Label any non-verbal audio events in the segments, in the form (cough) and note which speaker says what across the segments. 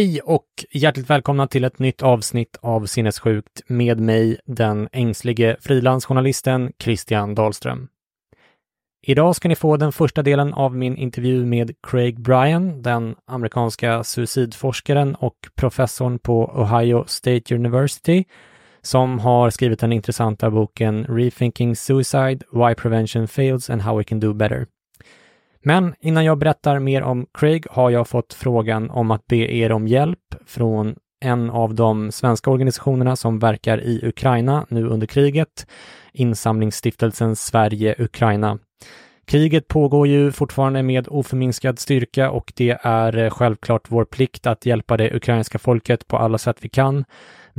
Speaker 1: Hej och hjärtligt välkomna till ett nytt avsnitt av Sinnessjukt med mig, den ängslige frilansjournalisten Christian Dahlström. Idag ska ni få den första delen av min intervju med Craig Bryan, den amerikanska suicidforskaren och professorn på Ohio State University, som har skrivit den intressanta boken Rethinking Suicide, Why Prevention Fails and How We Can Do Better. Men innan jag berättar mer om Craig har jag fått frågan om att be er om hjälp från en av de svenska organisationerna som verkar i Ukraina nu under kriget, Insamlingsstiftelsen Sverige-Ukraina. Kriget pågår ju fortfarande med oförminskad styrka och det är eh, självklart vår plikt att hjälpa det ukrainska folket på alla sätt vi kan.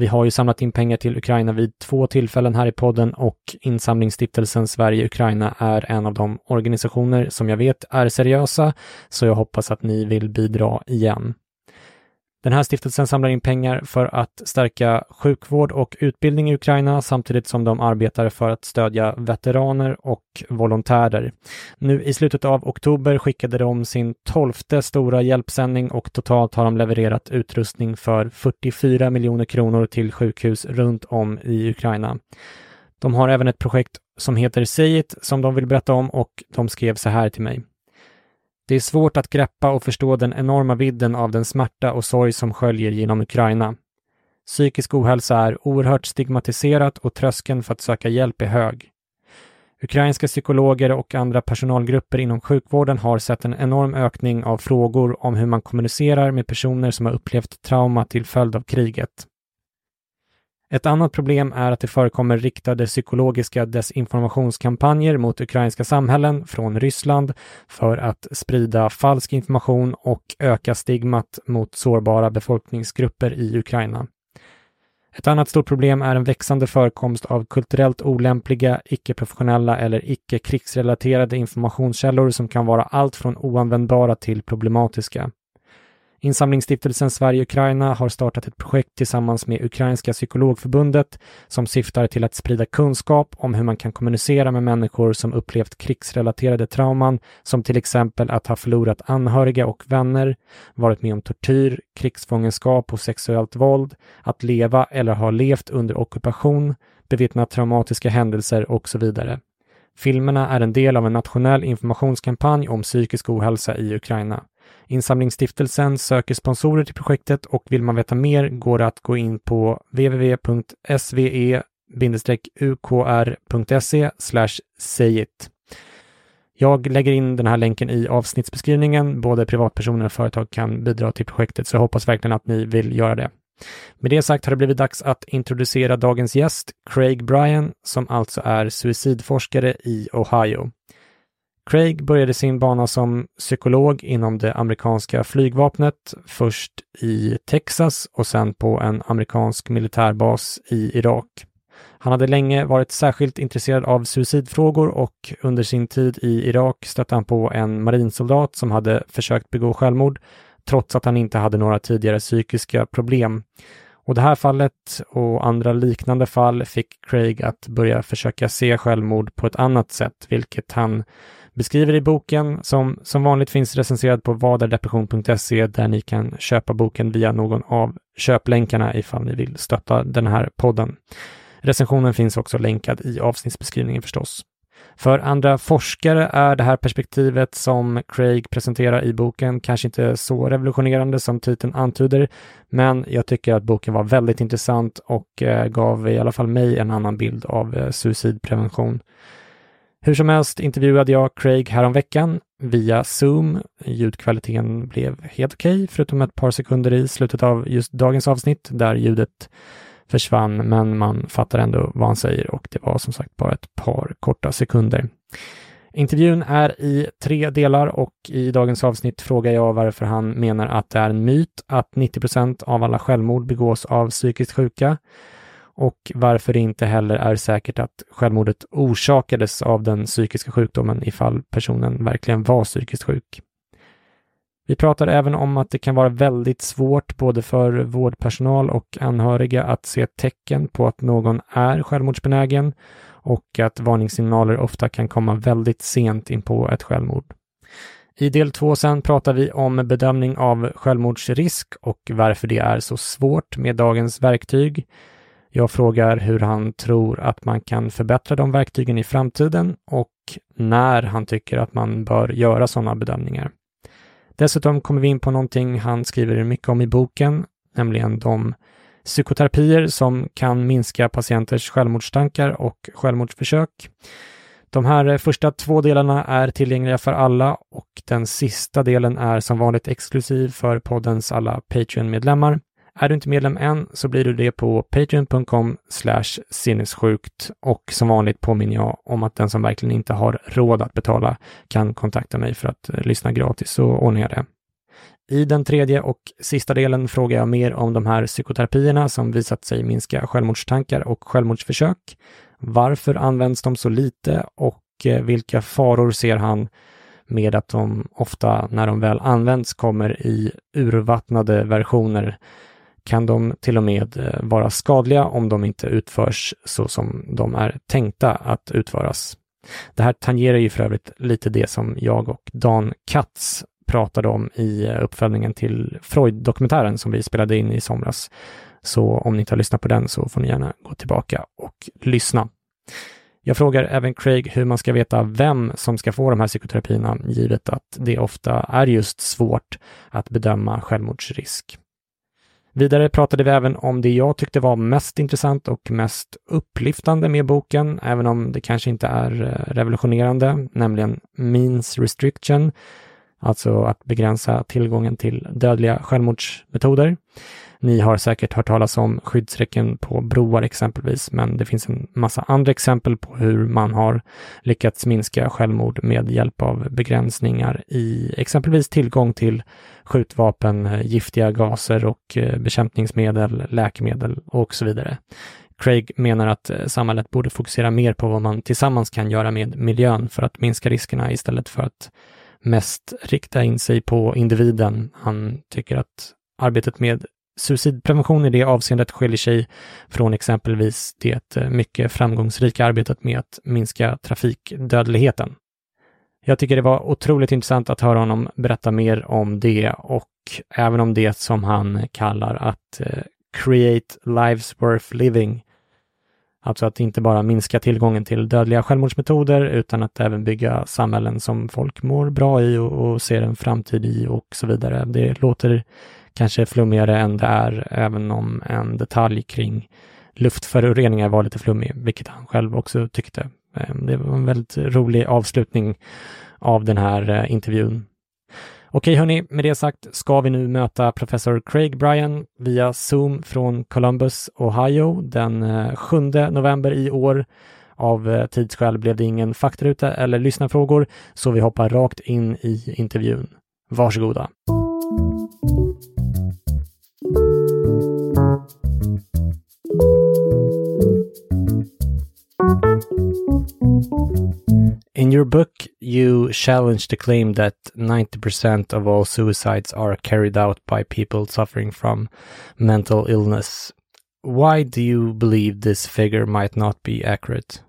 Speaker 1: Vi har ju samlat in pengar till Ukraina vid två tillfällen här i podden och Insamlingsstiftelsen Sverige-Ukraina är en av de organisationer som jag vet är seriösa, så jag hoppas att ni vill bidra igen. Den här stiftelsen samlar in pengar för att stärka sjukvård och utbildning i Ukraina samtidigt som de arbetar för att stödja veteraner och volontärer. Nu i slutet av oktober skickade de sin tolfte stora hjälpsändning och totalt har de levererat utrustning för 44 miljoner kronor till sjukhus runt om i Ukraina. De har även ett projekt som heter Say It som de vill berätta om och de skrev så här till mig. Det är svårt att greppa och förstå den enorma vidden av den smärta och sorg som sköljer genom Ukraina. Psykisk ohälsa är oerhört stigmatiserat och tröskeln för att söka hjälp är hög. Ukrainska psykologer och andra personalgrupper inom sjukvården har sett en enorm ökning av frågor om hur man kommunicerar med personer som har upplevt trauma till följd av kriget. Ett annat problem är att det förekommer riktade psykologiska desinformationskampanjer mot ukrainska samhällen från Ryssland för att sprida falsk information och öka stigmat mot sårbara befolkningsgrupper i Ukraina. Ett annat stort problem är en växande förekomst av kulturellt olämpliga, icke-professionella eller icke-krigsrelaterade informationskällor som kan vara allt från oanvändbara till problematiska. Insamlingsstiftelsen Sverige-Ukraina har startat ett projekt tillsammans med Ukrainska psykologförbundet som syftar till att sprida kunskap om hur man kan kommunicera med människor som upplevt krigsrelaterade trauman, som till exempel att ha förlorat anhöriga och vänner, varit med om tortyr, krigsfångenskap och sexuellt våld, att leva eller ha levt under ockupation, bevittnat traumatiska händelser och så vidare. Filmerna är en del av en nationell informationskampanj om psykisk ohälsa i Ukraina. Insamlingsstiftelsen söker sponsorer till projektet och vill man veta mer går det att gå in på www.sve-ukr.se sayit. Jag lägger in den här länken i avsnittsbeskrivningen. Både privatpersoner och företag kan bidra till projektet, så jag hoppas verkligen att ni vill göra det. Med det sagt har det blivit dags att introducera dagens gäst, Craig Bryan, som alltså är suicidforskare i Ohio. Craig började sin bana som psykolog inom det amerikanska flygvapnet, först i Texas och sen på en amerikansk militärbas i Irak. Han hade länge varit särskilt intresserad av suicidfrågor och under sin tid i Irak stötte han på en marinsoldat som hade försökt begå självmord trots att han inte hade några tidigare psykiska problem. Och det här fallet och andra liknande fall fick Craig att börja försöka se självmord på ett annat sätt, vilket han beskriver i boken som som vanligt finns recenserad på vadardepression.se där ni kan köpa boken via någon av köplänkarna ifall ni vill stötta den här podden. Recensionen finns också länkad i avsnittsbeskrivningen förstås. För andra forskare är det här perspektivet som Craig presenterar i boken kanske inte så revolutionerande som titeln antyder, men jag tycker att boken var väldigt intressant och eh, gav i alla fall mig en annan bild av eh, suicidprevention. Hur som helst intervjuade jag Craig häromveckan via Zoom. Ljudkvaliteten blev helt okej, okay, förutom ett par sekunder i slutet av just dagens avsnitt där ljudet försvann, men man fattar ändå vad han säger och det var som sagt bara ett par korta sekunder. Intervjun är i tre delar och i dagens avsnitt frågar jag varför han menar att det är en myt att 90% av alla självmord begås av psykiskt sjuka och varför det inte heller är säkert att självmordet orsakades av den psykiska sjukdomen ifall personen verkligen var psykiskt sjuk. Vi pratar även om att det kan vara väldigt svårt både för vårdpersonal och anhöriga att se tecken på att någon är självmordsbenägen och att varningssignaler ofta kan komma väldigt sent in på ett självmord. I del två sen pratar vi om bedömning av självmordsrisk och varför det är så svårt med dagens verktyg. Jag frågar hur han tror att man kan förbättra de verktygen i framtiden och när han tycker att man bör göra sådana bedömningar. Dessutom kommer vi in på någonting han skriver mycket om i boken, nämligen de psykoterapier som kan minska patienters självmordstankar och självmordsförsök. De här eh, första två delarna är tillgängliga för alla och den sista delen är som vanligt exklusiv för poddens alla Patreon-medlemmar. Är du inte medlem än så blir du det på patreon.com sinnessjukt och som vanligt påminner jag om att den som verkligen inte har råd att betala kan kontakta mig för att eh, lyssna gratis så ordnar jag det. I den tredje och sista delen frågar jag mer om de här psykoterapierna som visat sig minska självmordstankar och självmordsförsök. Varför används de så lite och eh, vilka faror ser han med att de ofta, när de väl används, kommer i urvattnade versioner kan de till och med eh, vara skadliga om de inte utförs så som de är tänkta att utföras. Det här tangerar ju för övrigt lite det som jag och Dan Katz pratade om i eh, uppföljningen till Freud-dokumentären som vi spelade in i somras. Så om ni inte har lyssnat på den så får ni gärna gå tillbaka och lyssna. Jag frågar även Craig hur man ska veta vem som ska få de här psykoterapierna, givet att det ofta är just svårt att bedöma självmordsrisk. Vidare pratade vi även om det jag tyckte var mest intressant och mest upplyftande med boken, även om det kanske inte är eh, revolutionerande, nämligen means restriction, alltså att begränsa tillgången till dödliga självmordsmetoder. Ni har säkert hört talas om skyddsräcken på broar exempelvis, men det finns en massa andra exempel på hur man har lyckats minska självmord med hjälp av begränsningar i exempelvis tillgång till skjutvapen, giftiga gaser och eh, bekämpningsmedel, läkemedel och så vidare. Craig menar att eh, samhället borde fokusera mer på vad man tillsammans kan göra med miljön för att minska riskerna istället för att mest rikta in sig på individen. Han tycker att arbetet med Suicidprevention i det avseendet skiljer sig från exempelvis det eh, mycket framgångsrika arbetet med att minska trafikdödligheten. Jag tycker det var otroligt intressant att höra honom berätta mer om det och även om det som han kallar att eh, create lives worth living. Alltså att inte bara minska tillgången till dödliga självmordsmetoder utan att även bygga samhällen som folk mår bra i och, och ser en framtid i och så vidare. Det låter kanske flummigare än det är, även om en detalj kring luftföroreningar var lite flummig, vilket han själv också tyckte. Ehm, det var en väldigt rolig avslutning av den här eh, intervjun. Okej hörni, med det sagt ska vi nu möta professor Craig Bryan via Zoom från Columbus, Ohio den eh, 7 november i år. Av eh, tidsskäl blev det ingen faktaruta eller lyssnarfrågor, så vi hoppar rakt in i intervjun. Varsågoda.
Speaker 2: In your book, you challenge the claim that 90% of all suicides are carried out by people suffering from mental illness. Why do you believe this figure might not be accurate?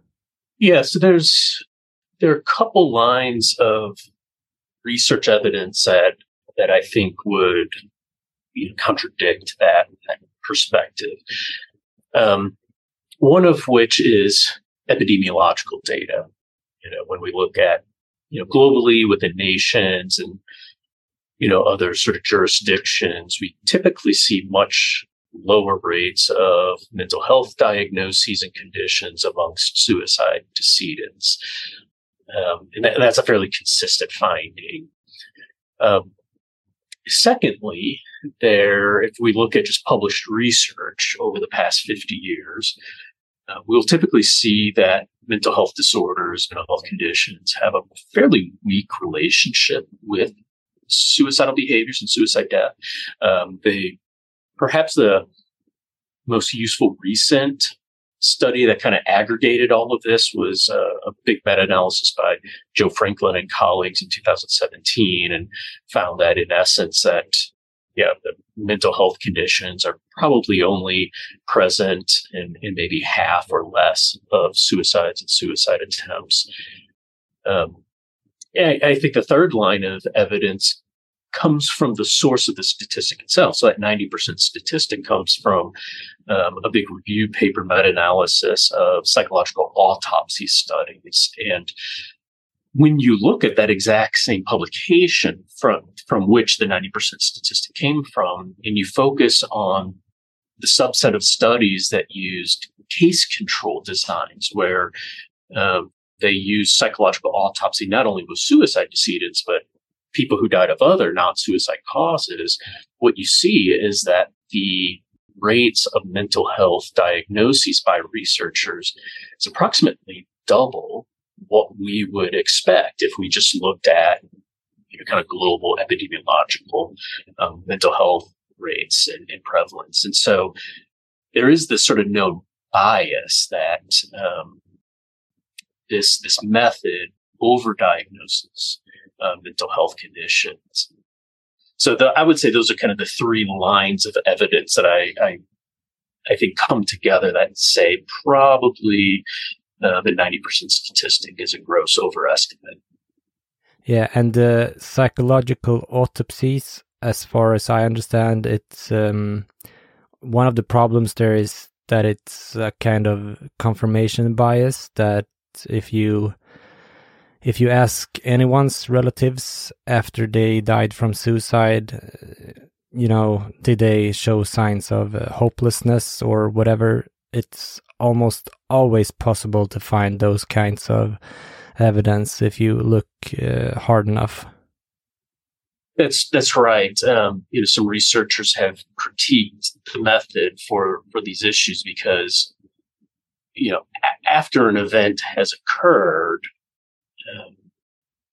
Speaker 3: Yeah, so there's there are a couple lines of research evidence that that I think would you know, contradict that, that perspective. Um, one of which is epidemiological data. You know, when we look at you know globally within nations and you know other sort of jurisdictions, we typically see much lower rates of mental health diagnoses and conditions amongst suicide decedents. Um, and that, that's a fairly consistent finding. Um, secondly, there, if we look at just published research over the past 50 years, uh, we'll typically see that mental health disorders, mental health conditions have a fairly weak relationship with suicidal behaviors and suicide death. Um, they perhaps the most useful recent study that kind of aggregated all of this was uh, a big meta-analysis by Joe Franklin and colleagues in 2017 and found that in essence that yeah, the mental health conditions are probably only present in, in maybe half or less of suicides and suicide attempts. Um, I, I think the third line of evidence comes from the source of the statistic itself. So that 90% statistic comes from um, a big review paper meta-analysis of psychological autopsy studies. And when you look at that exact same publication from, from which the 90% statistic came from, and you focus on the subset of studies that used case control designs where um, they use psychological autopsy not only with suicide decedents, but people who died of other non suicide causes, what you see is that the rates of mental health diagnoses by researchers is approximately double what we would expect if we just looked at you know, kind of global epidemiological um, mental health rates and, and, prevalence. And so there is this sort of known bias that um, this this method overdiagnoses uh, mental health conditions. So the, I would say those are kind of the three lines of evidence that I, I, I think come together that say probably uh, the 90% statistic is a gross overestimate.
Speaker 2: Yeah, and the psychological autopsies, as far as I understand, it's um, one of the problems there is that it's a kind of confirmation bias that if you if you ask anyone's relatives after they died from suicide, uh, you know, did they show signs of uh, hopelessness or whatever? It's almost always possible to find those kinds of evidence if you look uh, hard enough.
Speaker 3: That's that's right. Um, you know, some researchers have critiqued the method for for these issues because, you know, a- after an event has occurred, um,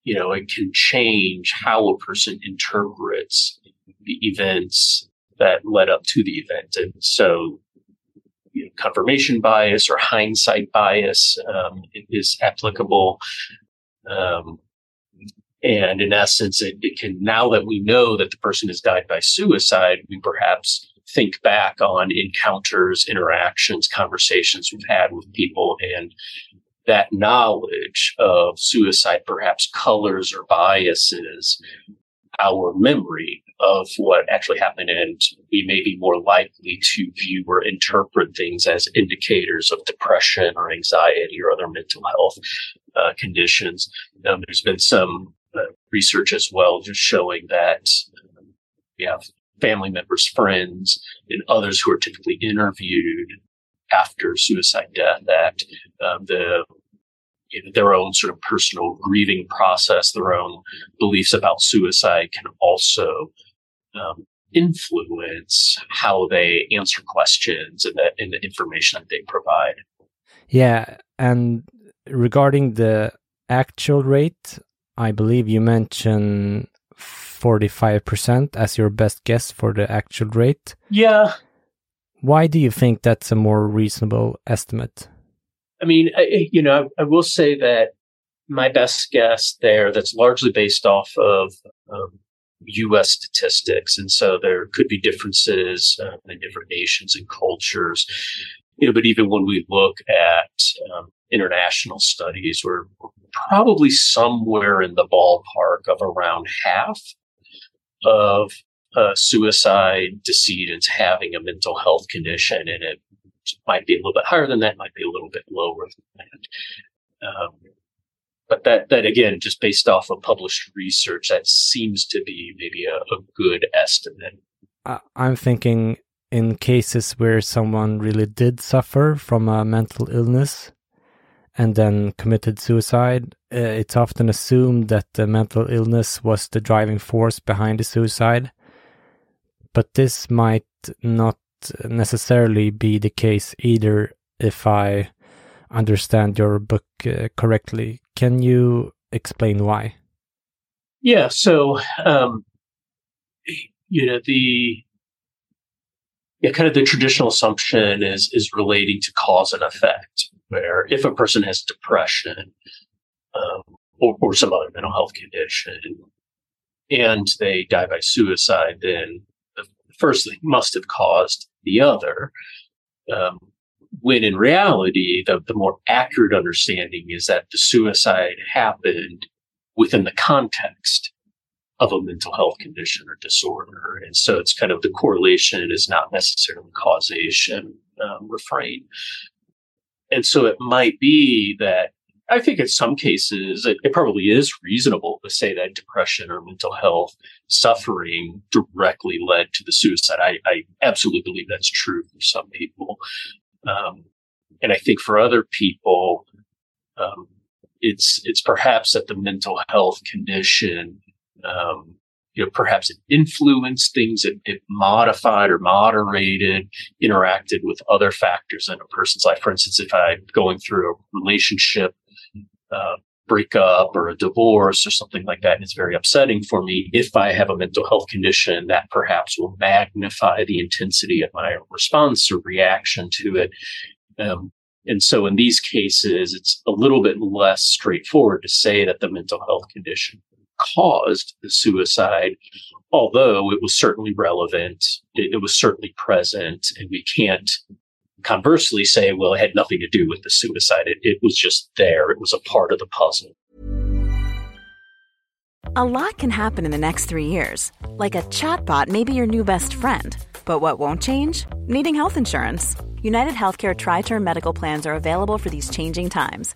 Speaker 3: you know, it can change how a person interprets the events that led up to the event. And so, you know, confirmation bias or hindsight bias um, is applicable. Um, and in essence, it, it, can, now that we know that the person has died by suicide, we perhaps think back on encounters, interactions, conversations we've had with people and that knowledge of suicide perhaps colors or biases our memory of what actually happened. And we may be more likely to view or interpret things as indicators of depression or anxiety or other mental health uh, conditions. Um, there's been some uh, research as well just showing that um, we have family members, friends, and others who are typically interviewed after suicide death that um, the their own sort of personal grieving process, their own beliefs about suicide can also um, influence how they answer questions and the, and the information that they provide.
Speaker 2: Yeah, and regarding the actual rate, I believe you mentioned 45% as your best guess for the actual rate.
Speaker 3: Yeah.
Speaker 2: Why do you think that's a more reasonable estimate?
Speaker 3: I mean, I, you know, I, will say that my best guess there that's largely based off of um, U.S. statistics, and so there could be differences uh, in different nations and cultures. You know, but even when we look at um, international studies, we're probably somewhere in the ballpark of around half of uh, suicide decedents having a mental health condition, and it might be a little bit higher than that, might be a little bit lower than that. Um, but that that again, just based off of published research, that seems to be maybe a, a good estimate.
Speaker 2: I'm thinking in cases where someone really did suffer from a mental illness and then committed suicide, uh, it's often assumed that the mental illness was the driving force behind the suicide. But this might not necessarily be the case either if I understand your book uh, correctly. Can you explain why?
Speaker 3: Yeah, so um, you know the yeah, kind of the traditional assumption is is relating to cause and effect, where if a person has depression um, or, or some other mental health condition and they die by suicide, then the first thing must have caused the other. Um, when in reality, the, the more accurate understanding is that the suicide happened within the context of a mental health condition or disorder. And so it's kind of the correlation is not necessarily causation um, refrain. And so it might be that I think in some cases it, it, probably is reasonable to say that depression or mental health suffering directly led to the suicide. I, I absolutely believe that's true for some people. Um, and I think for other people, um, it's it's perhaps that the mental health condition, um, you know, perhaps it influenced things, it, it, modified or moderated, interacted with other factors in a person's life. For instance, if I'm going through a relationship uh, breakup or a divorce or something like that, and it's very upsetting for me. If I have a mental health condition, that perhaps will magnify the intensity of my response or reaction to it. Um, and so in these cases, it's a little bit less straightforward to say that the mental health condition caused the suicide, although it was certainly relevant. It, it was certainly present and we can't conversely say, well, it had nothing to do with the suicide. It, it was just there. It was a part of the puzzle.
Speaker 4: A lot can happen in the next three years. Like a chatbot may be your new best friend. But what won't change? Needing health insurance. United Healthcare Tri Term Medical Plans are available for these changing times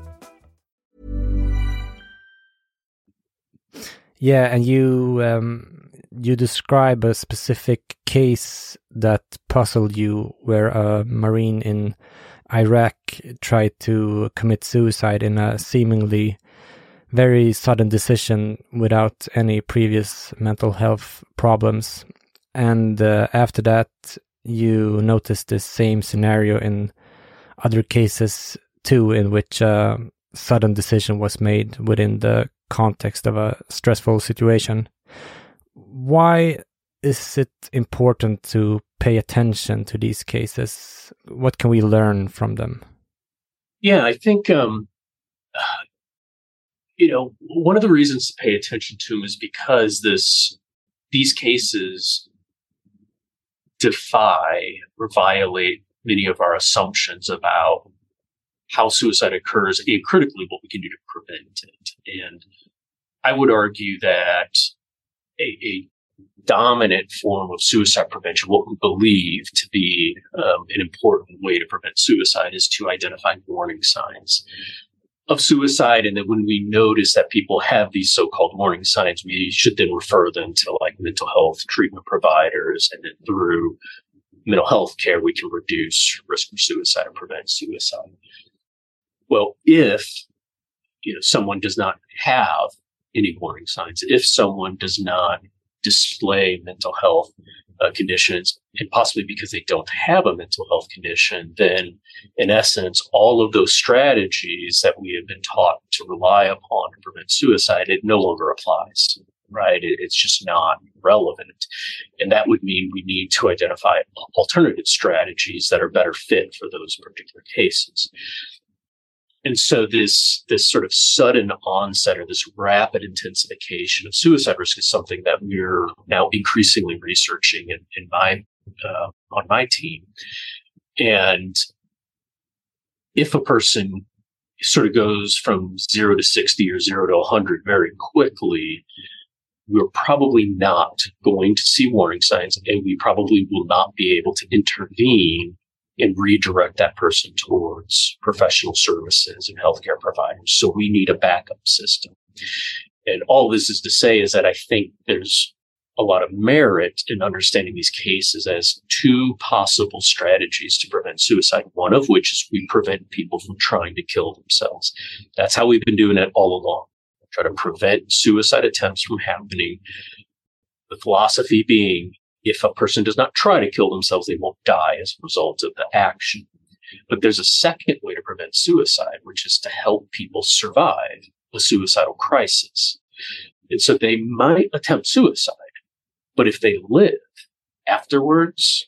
Speaker 2: Yeah, and you um, you describe a specific case that puzzled you, where a marine in Iraq tried to commit suicide in a seemingly very sudden decision without any previous mental health problems. And uh, after that, you noticed the same scenario in other cases too, in which a sudden decision was made within the context of a stressful situation. Why is it important to pay attention to these cases? What can we learn from them?
Speaker 3: Yeah, I think um, (sighs) you know one of the reasons to pay attention to them is because this these cases defy or violate many of our assumptions about how suicide occurs and critically what we can do to prevent it. And I would argue that a, a dominant form of suicide prevention, what we believe to be um, an important way to prevent suicide, is to identify warning signs of suicide. And then when we notice that people have these so-called warning signs, we should then refer them to like mental health treatment providers. And then through mental health care, we can reduce risk for suicide and prevent suicide. Well, if you know someone does not have any warning signs, if someone does not display mental health uh, conditions, and possibly because they don't have a mental health condition, then in essence, all of those strategies that we have been taught to rely upon to prevent suicide, it no longer applies, right? It, it's just not relevant. And that would mean we need to identify alternative strategies that are better fit for those particular cases. And so this, this sort of sudden onset or this rapid intensification of suicide risk is something that we're now increasingly researching in, in my, uh, on my team. And if a person sort of goes from zero to 60 or zero to 100 very quickly, we're probably not going to see warning signs and we probably will not be able to intervene and redirect that person towards professional services and healthcare providers. So we need a backup system. And all this is to say is that I think there's a lot of merit in understanding these cases as two possible strategies to prevent suicide. One of which is we prevent people from trying to kill themselves. That's how we've been doing it all along. Try to prevent suicide attempts from happening. The philosophy being if a person does not try to kill themselves, they won't die as a result of the action. But there's a second way to prevent suicide, which is to help people survive a suicidal crisis. And so they might attempt suicide, but if they live afterwards,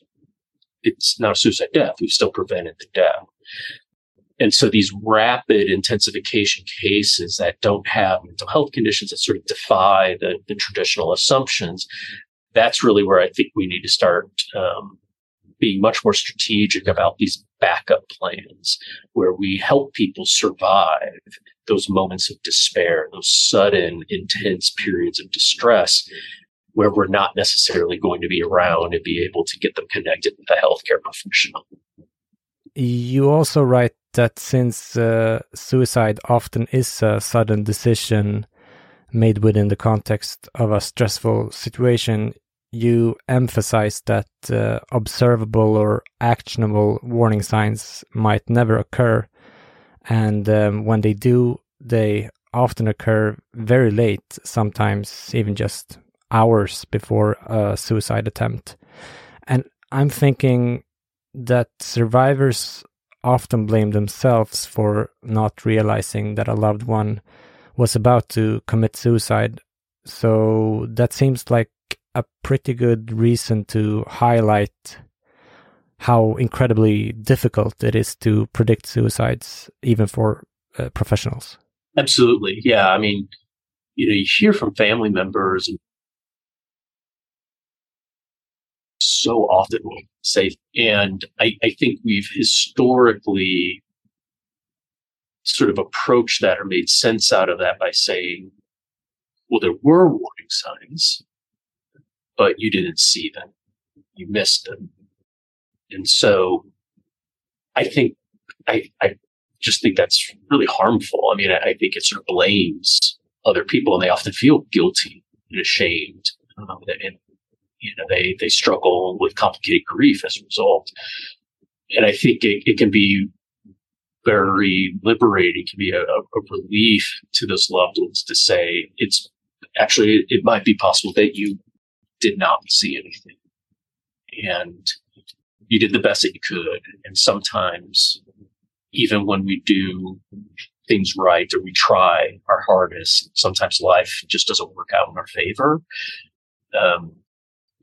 Speaker 3: it's not a suicide death. We've still prevented the death. And so these rapid intensification cases that don't have mental health conditions that sort of defy the, the traditional assumptions, that's really where I think we need to start um, being much more strategic about these backup plans where we help people survive those moments of despair, those sudden, intense periods of distress where we're not necessarily going to be around and be able to get them connected with a healthcare professional.
Speaker 2: You also write that since uh, suicide often is a sudden decision made within the context of a stressful situation, you emphasize that uh, observable or actionable warning signs might never occur. And um, when they do, they often occur very late, sometimes even just hours before a suicide attempt. And I'm thinking that survivors often blame themselves for not realizing that a loved one was about to commit suicide. So that seems like a pretty good reason to highlight how incredibly difficult it is to predict suicides, even for uh, professionals.
Speaker 3: Absolutely. Yeah. I mean, you know, you hear from family members and so often we say, and I, I think we've historically sort of approached that or made sense out of that by saying, well, there were warning signs but you didn't see them. You missed them. And so I think, I, I just think that's really harmful. I mean, I, I think it sort of blames other people and they often feel guilty and ashamed. Um, and, you know, they, they struggle with complicated grief as a result. And I think it, it can be very liberating, can be a, a relief to those loved ones to say it's actually, it might be possible that you did not see anything. And you did the best that you could. And sometimes, even when we do things right or we try our hardest. Sometimes life just doesn't work out in our favor. Um,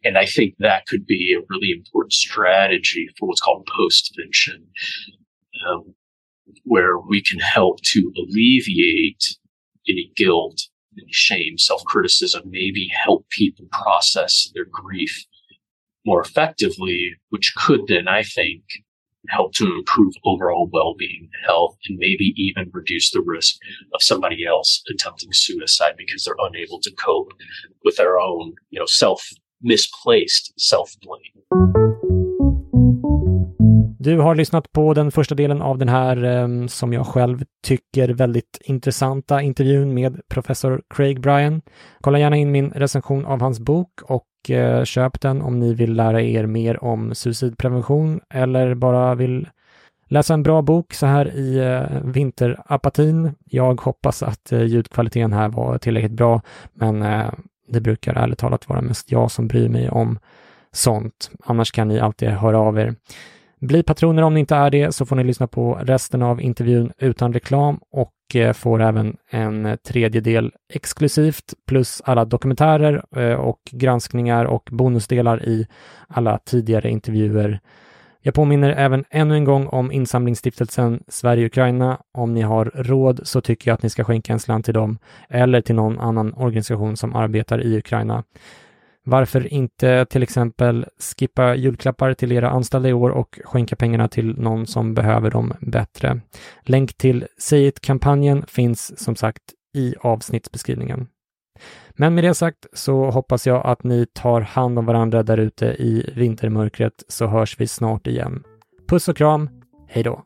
Speaker 3: and I think that could be a really important strategy for what's called postvention, um, where we can help to alleviate any guilt, shame, self criticism, maybe help people process their grief more effectively, which could then, I think, help to improve overall well-being, health, and maybe even reduce the risk of somebody else attempting suicide because they're unable to cope with their own, you know, self misplaced self-blame.
Speaker 1: Du har lyssnat på den första delen av den här, ehm, som jag själv tycker, väldigt intressanta intervjun med professor Craig Bryan. Kolla gärna in min recension av hans bok och eh, köp den om ni vill lära er mer om suicidprevention eller bara vill läsa en bra bok så här i eh, vinterapatin. Jag hoppas att eh, ljudkvaliteten här var tillräckligt bra, men det brukar ärligt talat vara mest jag som bryr mig om sånt. Annars kan ni alltid höra av er. Bli patroner om ni inte är det så får ni lyssna på resten av intervjun utan reklam och eh, får även en tredjedel exklusivt plus alla dokumentärer eh, och granskningar och bonusdelar i alla tidigare intervjuer. Jag påminner även ännu en gång om insamlingsstiftelsen Sverige-Ukraina. Om ni har råd så tycker jag att ni ska skänka en slant till dem eller till någon annan organisation som arbetar i Ukraina. Varför inte till exempel skippa julklappar till era anställda i år och skänka pengarna till någon som behöver dem bättre? Länk till Säg it-kampanjen finns som sagt i avsnittsbeskrivningen. Men med det sagt så hoppas jag att ni tar hand om varandra där ute i vintermörkret så hörs vi snart igen. Puss och kram, hej då!